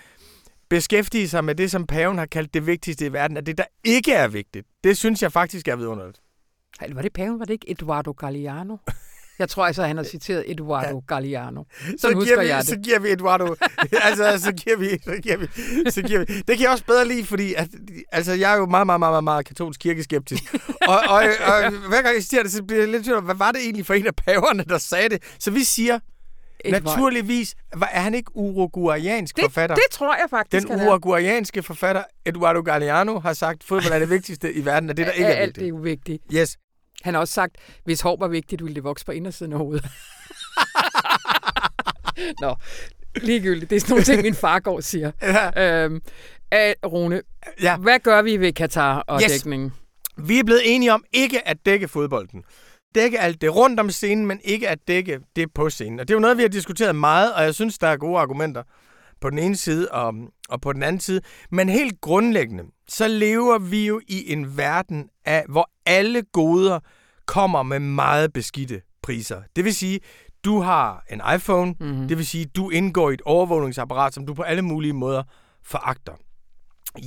beskæftige sig med det, som paven har kaldt det vigtigste i verden, at det, der ikke er vigtigt, det synes jeg faktisk er vidunderligt. Eller var det paven? Var det ikke Eduardo Galliano? Jeg tror altså, han har citeret Eduardo ja. Galliano. Så husker giver, vi, jeg det. så giver vi Eduardo. altså, så giver vi, så giver vi, så giver vi. Det kan jeg også bedre lide, fordi at, altså, jeg er jo meget, meget, meget, meget, katolsk kirkeskeptisk. og, og, og, hver gang jeg siger det, så bliver jeg lidt tvivl hvad var det egentlig for en af paverne, der sagde det? Så vi siger, Eduardo- naturligvis, er han ikke uruguayansk det, forfatter? det tror jeg faktisk, Den uruguayanske forfatter Eduardo Galliano har sagt, fodbold er det vigtigste i verden, og det der ikke er Alt det vigtigt. er vigtigt. Yes. Han har også sagt, hvis hår var vigtigt, ville det vokse på indersiden af hovedet. Nå, ligegyldigt. Det er sådan nogle ting, min far går og siger. Ja. Øhm, øh, Rune, Ja. hvad gør vi ved Katar og Yes. dækningen? Vi er blevet enige om ikke at dække fodbolden. Dække alt det rundt om scenen, men ikke at dække det på scenen. Og det er jo noget, vi har diskuteret meget, og jeg synes, der er gode argumenter på den ene side og, og på den anden side. Men helt grundlæggende, så lever vi jo i en verden, af, hvor alle goder kommer med meget beskidte priser. Det vil sige, du har en iPhone, mm-hmm. det vil sige, du indgår i et overvågningsapparat, som du på alle mulige måder foragter.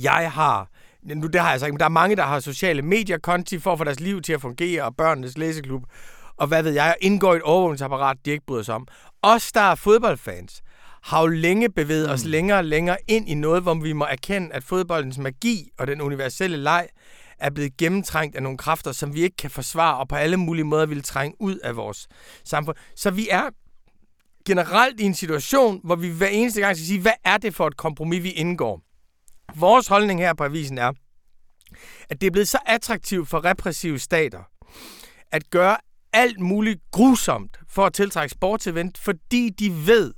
Jeg har, nu det har jeg sagt, men der er mange, der har sociale medier-konti for at få deres liv til at fungere, og børnenes læseklub, og hvad ved jeg, indgår i et overvågningsapparat, de ikke bryder sig om. Os, der er fodboldfans, har jo længe bevæget mm. os længere og længere ind i noget, hvor vi må erkende, at fodboldens magi og den universelle leg er blevet gennemtrængt af nogle kræfter, som vi ikke kan forsvare, og på alle mulige måder vil trænge ud af vores samfund. Så vi er generelt i en situation, hvor vi hver eneste gang skal sige, hvad er det for et kompromis, vi indgår? Vores holdning her på avisen er, at det er blevet så attraktivt for repressive stater at gøre alt muligt grusomt for at tiltrække sportsevent, fordi de ved,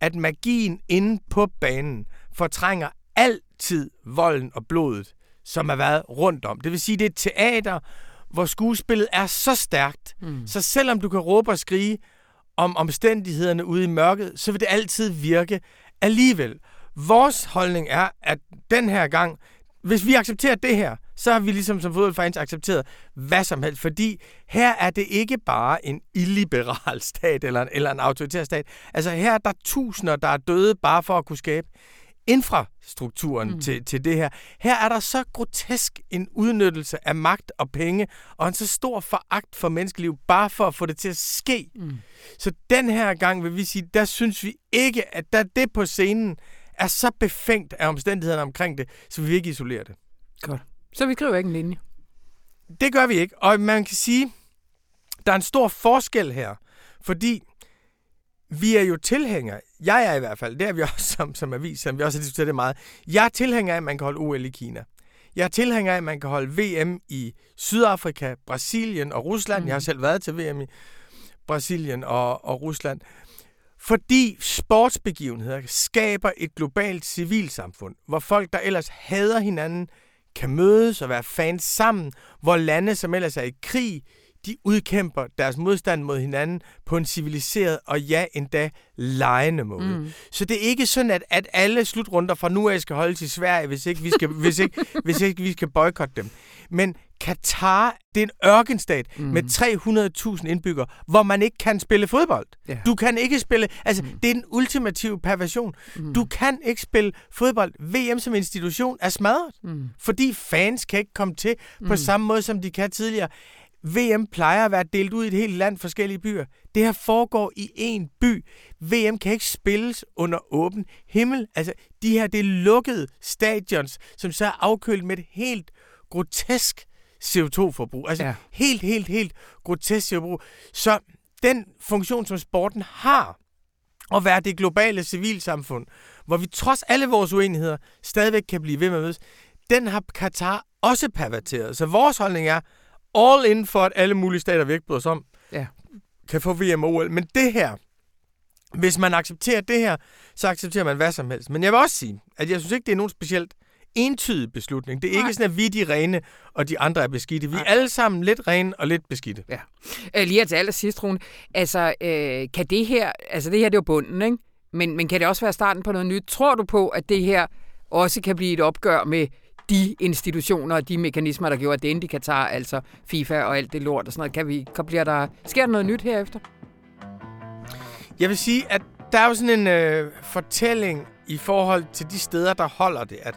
at magien inde på banen fortrænger altid volden og blodet, som har været rundt om. Det vil sige, det er et teater, hvor skuespillet er så stærkt, mm. så selvom du kan råbe og skrige om omstændighederne ude i mørket, så vil det altid virke alligevel. Vores holdning er, at den her gang, hvis vi accepterer det her, så har vi ligesom som fodboldfans accepteret hvad som helst, fordi her er det ikke bare en illiberal stat eller en, eller en autoritær stat. Altså her er der tusinder, der er døde bare for at kunne skabe infrastrukturen mm. til, til det her. Her er der så grotesk en udnyttelse af magt og penge, og en så stor foragt for menneskeliv, bare for at få det til at ske. Mm. Så den her gang vil vi sige, der synes vi ikke, at der det på scenen er så befængt af omstændighederne omkring det, så vi ikke isolere det. Godt. Så vi skriver ikke en linje. Det gør vi ikke, og man kan sige, der er en stor forskel her, fordi vi er jo tilhængere, jeg er i hvert fald, det er vi også som, som avis, som vi også har diskuteret det meget. Jeg er tilhænger af, at man kan holde OL i Kina. Jeg er tilhænger af, at man kan holde VM i Sydafrika, Brasilien og Rusland. Mm. Jeg har selv været til VM i Brasilien og, og Rusland. Fordi sportsbegivenheder skaber et globalt civilsamfund, hvor folk, der ellers hader hinanden, kan mødes og være fans sammen, hvor lande, som ellers er i krig, de udkæmper deres modstand mod hinanden på en civiliseret og ja, endda lejende måde. Mm. Så det er ikke sådan, at, at alle slutrunder fra nu af skal holdes i Sverige, hvis ikke vi skal, hvis ikke, hvis ikke vi skal boykotte dem. Men Katar, det er en ørkenstat mm. med 300.000 indbyggere, hvor man ikke kan spille fodbold. Ja. Du kan ikke spille... Altså, mm. det er den ultimative perversion. Mm. Du kan ikke spille fodbold. VM som institution er smadret, mm. fordi fans kan ikke komme til mm. på samme måde, som de kan tidligere. VM plejer at være delt ud i et helt land, forskellige byer. Det her foregår i én by. VM kan ikke spilles under åben himmel. Altså, de her, det er lukkede stadions, som så er afkølet med et helt grotesk CO2-forbrug. Altså, Ja. helt, helt, helt grotesk CO2-forbrug. Så den funktion, som sporten har, at være det globale civilsamfund, hvor vi trods alle vores uenigheder stadigvæk kan blive ved med at mødes, den har Katar også perverteret. Så vores holdning er, all in for, at alle mulige stater, vi ikke bryder os om, Ja. kan få VM og OL. Men det her, hvis man accepterer det her, så accepterer man hvad som helst. Men jeg vil også sige, at jeg synes ikke, det er nogen specielt entydig beslutning. Det er Nej. ikke sådan, at vi er de rene, og de andre er beskidte. Vi er Nej. alle sammen lidt rene og lidt beskidte. Ja. Øh, lige til allersidst, Rune. Altså, øh, kan det her... Altså, det her, det er jo bunden, ikke? Men, men kan det også være starten på noget nyt? Tror du på, at det her også kan blive et opgør med de institutioner og de mekanismer, der gjorde, at det endte i Katar, altså FIFA og alt det lort og sådan noget? Kan vi, kan, bliver der, sker der noget nyt herefter? Jeg vil sige, at der er jo sådan en øh, fortælling i forhold til de steder, der holder det, at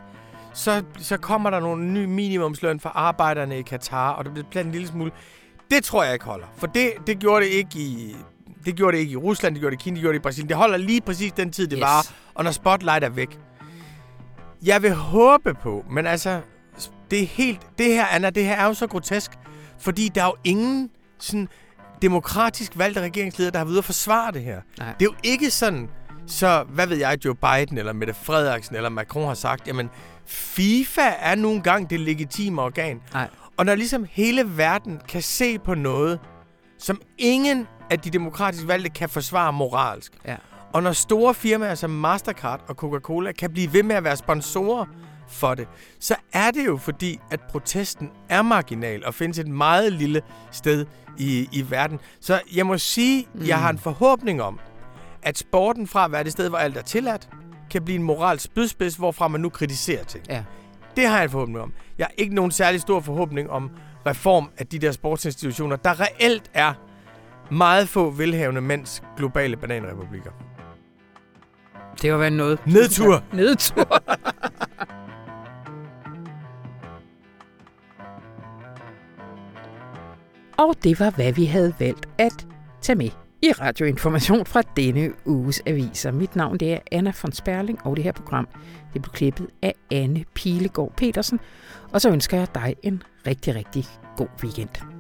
så, så kommer der nogle nye minimumsløn for arbejderne i Katar, og det bliver blandt en lille smule. Det tror jeg ikke holder, for det, det gjorde det ikke i... Det gjorde det ikke i Rusland, det gjorde det i Kina, det gjorde det i Brasilien. Det holder lige præcis den tid, det yes. var, og når spotlight er væk. Jeg vil håbe på, men altså, det er helt... Det her, Anna, det her er jo så grotesk, fordi der er jo ingen sådan demokratisk valgte regeringsleder, der har været at forsvare det her. Nej. Det er jo ikke sådan, så hvad ved jeg, Joe Biden eller Mette Frederiksen eller Macron har sagt, jamen FIFA er nogle gange det legitime organ. Nej. Og når ligesom hele verden kan se på noget, som ingen af de demokratisk valgte kan forsvare moralsk, Ja. Og når store firmaer som Mastercard og Coca-Cola kan blive ved med at være sponsorer for det, så er det jo fordi, at protesten er marginal og findes et meget lille sted i, i verden. Så jeg må sige, mm. jeg har en forhåbning om, at sporten fra at være det sted, hvor alt er tilladt, kan blive en moralsk spydspids, hvorfra man nu kritiserer ting. Ja. Det har jeg en forhåbning om. Jeg har ikke nogen særlig stor forhåbning om reform af de der sportsinstitutioner, der reelt er meget få velhavende mænds globale bananrepublikker. Det var været noget. Nedtur! Nedtur. Og det var, hvad vi havde valgt at tage med i radioinformation fra denne uges aviser. Mit navn det er Anna von Sperling, og det her program det blev klippet af Anne Pilegaard Petersen. Og så ønsker jeg dig en rigtig, rigtig god weekend.